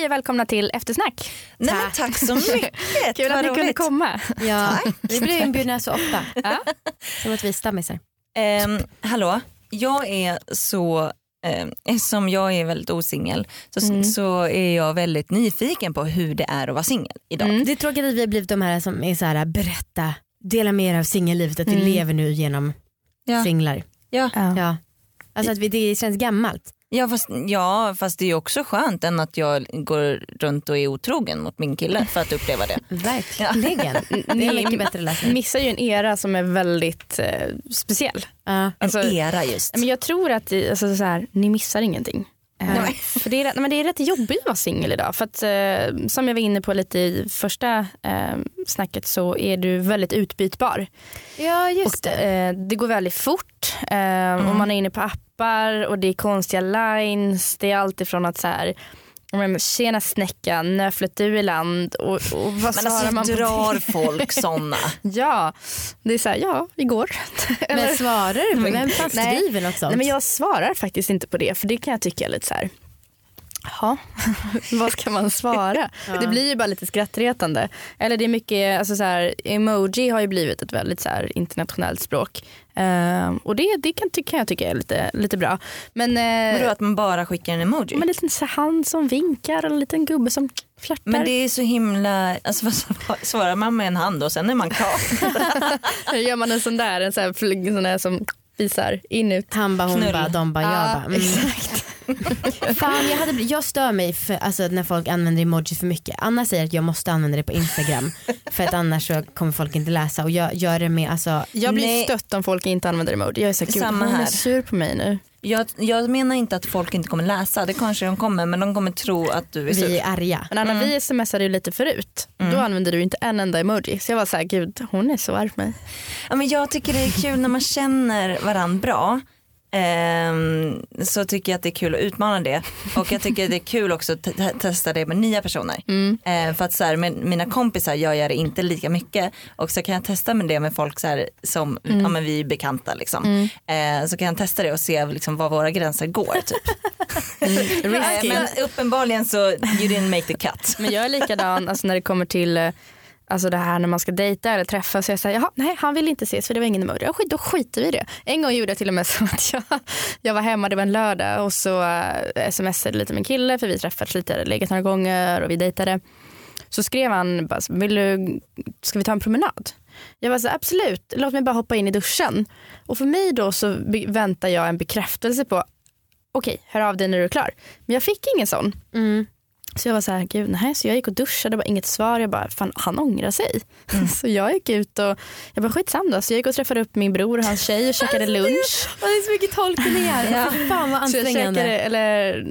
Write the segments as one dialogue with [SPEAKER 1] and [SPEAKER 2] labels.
[SPEAKER 1] Hej och välkomna till eftersnack.
[SPEAKER 2] Nej, men tack så mycket.
[SPEAKER 1] Kul att ni kunde komma.
[SPEAKER 3] Ja, vi blir inbjudna så ofta.
[SPEAKER 1] Ja.
[SPEAKER 3] Som att vi är stammisar.
[SPEAKER 2] Ehm, hallå, jag är så, eftersom jag är väldigt osingel så,
[SPEAKER 1] Mm.
[SPEAKER 2] så är jag väldigt nyfiken på hur det är att vara singel idag.
[SPEAKER 1] Mm.
[SPEAKER 3] Det är tråkigt att vi har blivit de här som är så här, berätta, dela med er av singellivet, att vi
[SPEAKER 1] Mm.
[SPEAKER 3] lever nu genom
[SPEAKER 2] Ja.
[SPEAKER 3] singlar.
[SPEAKER 2] Ja.
[SPEAKER 1] Ja.
[SPEAKER 3] Ja. Alltså att vi, det känns gammalt.
[SPEAKER 2] Ja, fast, ja fast det är också skönt än att jag går runt och är otrogen mot min kille för att uppleva det.
[SPEAKER 3] Verkligen.
[SPEAKER 1] Ni
[SPEAKER 3] mycket bättre lösning.
[SPEAKER 1] missar ju en era som är väldigt eh, speciell. Alltså,
[SPEAKER 2] en era just.
[SPEAKER 1] Men jag tror att alltså, så här, ni missar ingenting. Eh, för det, är, men det är rätt jobbigt att vara singel idag. För att, eh, som jag var inne på lite i första eh, snacket så är du väldigt utbytbar.
[SPEAKER 3] ja, just
[SPEAKER 1] Och, eh, det går väldigt fort eh, och man är inne på appar och det är konstiga lines. Det är allt ifrån att så här men, Tjena snäcka, när flöt du i land? Och, och vad
[SPEAKER 2] Men
[SPEAKER 1] svarar
[SPEAKER 2] alltså
[SPEAKER 1] man på
[SPEAKER 2] drar
[SPEAKER 1] det?
[SPEAKER 2] folk sådana?
[SPEAKER 1] Ja, det är så här, ja, igår.
[SPEAKER 3] Men svarar du på Vem fan skriver något sånt?
[SPEAKER 1] Nej, men jag svarar faktiskt inte på det för det kan jag tycka är lite så här. Ja, vad ska man svara? Det blir ju bara lite skrattretande. Eller det är mycket, alltså så här, emoji har ju blivit ett väldigt så här, internationellt språk. Ehm, och det, det kan, kan jag tycka är lite, lite bra. Men, eh,
[SPEAKER 2] Vadå att man bara skickar en emoji?
[SPEAKER 1] men lite så hand som vinkar och en liten gubbe som flörtar.
[SPEAKER 2] Men det är så himla, alltså vad svar- svarar man med en hand och sen är man klar?
[SPEAKER 1] Hur gör man en sån där, en sån här, flyg- sån där som visar in ut?
[SPEAKER 3] Han bara, hon bara, de bara, jag bara. Mm.
[SPEAKER 1] exakt.
[SPEAKER 3] Fan, jag, hade, jag stör mig för, alltså, när folk använder emoji för mycket. Anna säger att jag måste använda det på Instagram för att annars så kommer folk inte läsa och jag gör det med alltså,
[SPEAKER 1] Jag blir
[SPEAKER 2] Nej.
[SPEAKER 1] stött om folk inte använder emoji. Jag är så här, gud
[SPEAKER 2] Samma
[SPEAKER 1] hon är
[SPEAKER 2] här.
[SPEAKER 1] sur på mig nu.
[SPEAKER 2] Jag, jag menar inte att folk inte kommer läsa, det kanske de kommer men de kommer tro att du är sur.
[SPEAKER 3] vi är arga.
[SPEAKER 1] Men Anna, vi smsade ju lite förut. Då använde du inte en enda emoji. Så jag var så här, gud hon är så arg på mig.
[SPEAKER 2] Ja, men jag tycker det är kul när man känner varandra bra. Ehm, så tycker jag att det är kul att utmana det och jag tycker det är kul också att te- testa det med nya personer. Ehm, för att så här, med mina kompisar gör jag det inte lika mycket och så kan jag testa med det med folk så här, som ja, men vi är bekanta liksom. Ehm, så kan jag testa det och se liksom, var våra gränser går typ. Ehm, men uppenbarligen så you didn't make the cut.
[SPEAKER 1] Men jag är likadan alltså, när det kommer till eh, Alltså det här när man ska dejta eller träffas. Så jag säger, jaha, nej han vill inte ses för det var ingen emoji. Ja, skit, då skiter vi i det. En gång gjorde jag till och med så att jag, jag var hemma, det var en lördag och så uh, smsade lite med en kille för vi träffats lite, hade legat några gånger och vi dejtade. Så skrev han, bara, vill du, ska vi ta en promenad? Jag var så här, absolut, låt mig bara hoppa in i duschen. Och för mig då så väntar jag en bekräftelse på, okej, hör av dig när du är klar. Men jag fick ingen sån.
[SPEAKER 3] Mm.
[SPEAKER 1] Så jag var så här, gud nej. Så jag gick och duschade, det var inget svar. Jag bara, fan han ångrar sig.
[SPEAKER 3] Mm.
[SPEAKER 1] så jag gick ut och, jag bara skitsam då. Så jag gick och träffade upp min bror och hans tjej och käkade lunch.
[SPEAKER 3] Och det är så mycket tolkningar.
[SPEAKER 2] Ja.
[SPEAKER 3] Fan vad
[SPEAKER 1] Så jag
[SPEAKER 3] ansträngande.
[SPEAKER 1] käkade, eller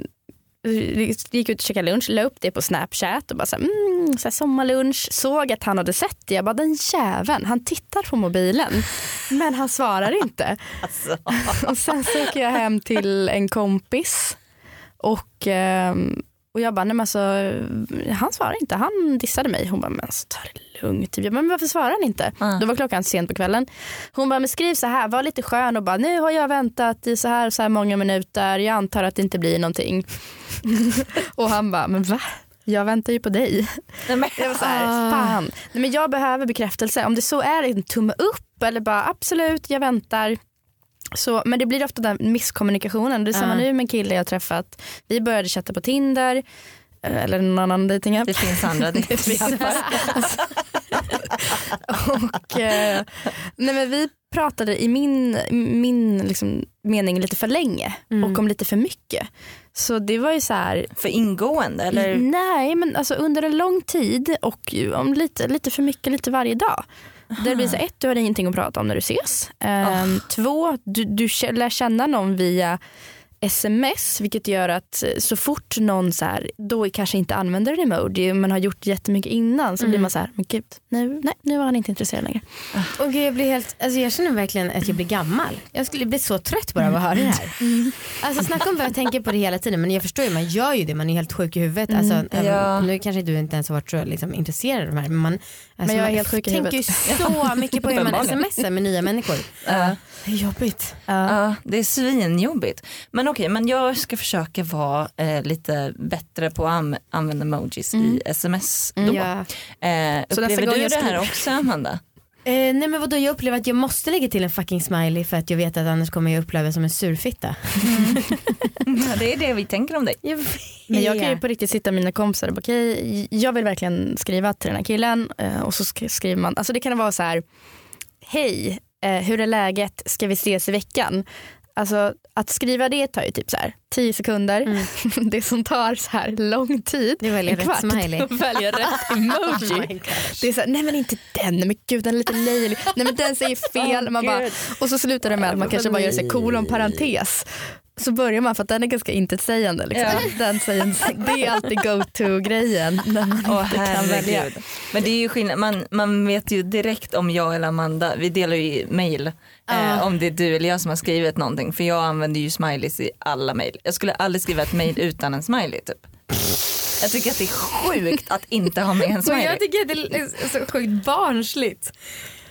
[SPEAKER 1] gick ut och käkade lunch, la upp det på snapchat och bara så här, mm, så här sommarlunch. Såg att han hade sett det. Jag bara den jäveln, han tittar på mobilen. Men han svarar inte.
[SPEAKER 2] Alltså.
[SPEAKER 1] Och sen så åker jag hem till en kompis och, ehm, och jag bara, nej men alltså, han svarar inte, han dissade mig. Hon bara, men alltså, ta det lugnt. Typ. Jag bara, men varför svarar han inte?
[SPEAKER 2] Ah.
[SPEAKER 1] Då var klockan sent på kvällen. Hon bara, men skriv så här, var lite skön och bara, nu har jag väntat i så här så här många minuter, jag antar att det inte blir någonting. och han bara, men va? Jag väntar ju på dig.
[SPEAKER 2] Nej, men,
[SPEAKER 1] Jag var så här,
[SPEAKER 3] Ah.
[SPEAKER 1] fan. Nej, men jag behöver bekräftelse. Om det så är en tumme upp eller bara absolut, jag väntar. Så, men det blir ofta den misskommunikationen. Det är samma
[SPEAKER 3] Ah.
[SPEAKER 1] nu med en kille jag träffat. Vi började chatta på Tinder eh, eller någon annan dejtingapp.
[SPEAKER 2] det finns andra dejtingappar.
[SPEAKER 1] Och, eh, nej, men vi pratade i min, min liksom, mening lite för länge och om lite för mycket. Så det var ju så här,
[SPEAKER 2] För ingående eller?
[SPEAKER 1] Nej, men alltså under en lång tid och om lite, lite för mycket lite varje dag. Det blir så ett, du har ingenting att prata om när du ses. Ehm, Två, du, du lär känna någon via sms vilket gör att eh, så fort någon så här, då kanske inte använder en emoji men har gjort jättemycket innan så blir man så här, men gud, nu, nej, nu var han inte intresserad längre.
[SPEAKER 3] Och gud, jag, blir helt, alltså jag känner verkligen att jag blir gammal. Jag skulle bli så trött bara av att höra det här. Alltså snacka om vad jag tänker på det hela tiden men jag förstår ju, man gör ju det, man är helt sjuk i huvudet. Alltså, även-
[SPEAKER 2] Ja.
[SPEAKER 3] Nu kanske du inte ens har varit så liksom, intresserad av de här men man, alltså,
[SPEAKER 1] Men jag är
[SPEAKER 3] man
[SPEAKER 1] helt sjuk i
[SPEAKER 3] tänker ju så mycket på hur man smsar med nya människor.
[SPEAKER 2] Ja.
[SPEAKER 3] Det är jobbigt.
[SPEAKER 2] Ja, det är svinjobbigt. Men okej, men jag ska försöka vara eh, lite bättre på att använda emojis i sms då.
[SPEAKER 3] Ja.
[SPEAKER 2] Eh, upplever du
[SPEAKER 1] jag
[SPEAKER 2] det här också Amanda?
[SPEAKER 3] Eh, nej men vadå jag upplever att jag måste lägga till en fucking smiley för att jag vet att annars kommer jag uppleva som en surfitta.
[SPEAKER 2] Ja, det är det vi tänker om dig.
[SPEAKER 3] Jag.
[SPEAKER 1] Men jag kan ju på riktigt sitta med mina kompisar och bara, okej, jag vill verkligen skriva till den här killen eh, och så sk- skriver man, alltså det kan vara så här, hej, eh, hur är läget, ska vi ses i veckan? Alltså att skriva det tar ju typ så här 10 sekunder. Det som tar så här lång tid,
[SPEAKER 3] Det väljer
[SPEAKER 1] en
[SPEAKER 3] rätt
[SPEAKER 1] kvart,
[SPEAKER 3] smiley.
[SPEAKER 1] att välja rätt emoji. det är så här, nej men inte den, nej men gud den är lite löjlig, nej men den säger fel. man bara, och så slutar det med att man kanske bara gör sig kolon parentes. Så börjar man för att den är ganska intetsägande. Liksom. Den säger, det är alltid go-to-grejen när man
[SPEAKER 2] Åh
[SPEAKER 1] inte kan välja.
[SPEAKER 2] Men det är ju skillnad, man, man vet ju direkt om jag eller Amanda, vi delar ju mail eh, om det är du eller jag som har skrivit någonting för jag använder ju smileys i alla mail. Jag skulle aldrig skriva ett mail utan en smiley typ. Jag tycker att det är sjukt att inte ha med en smiley.
[SPEAKER 3] jag tycker att det är så sjukt barnsligt.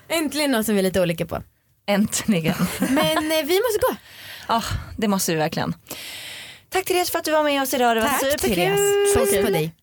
[SPEAKER 3] Äntligen något som vi är lite olika på.
[SPEAKER 2] Äntligen.
[SPEAKER 3] Men eh, vi måste gå.
[SPEAKER 2] Ja, det måste vi verkligen. Tack Therese för att du var med oss idag, det var
[SPEAKER 3] Tack
[SPEAKER 2] superkul.
[SPEAKER 3] Therese. Puss på dig.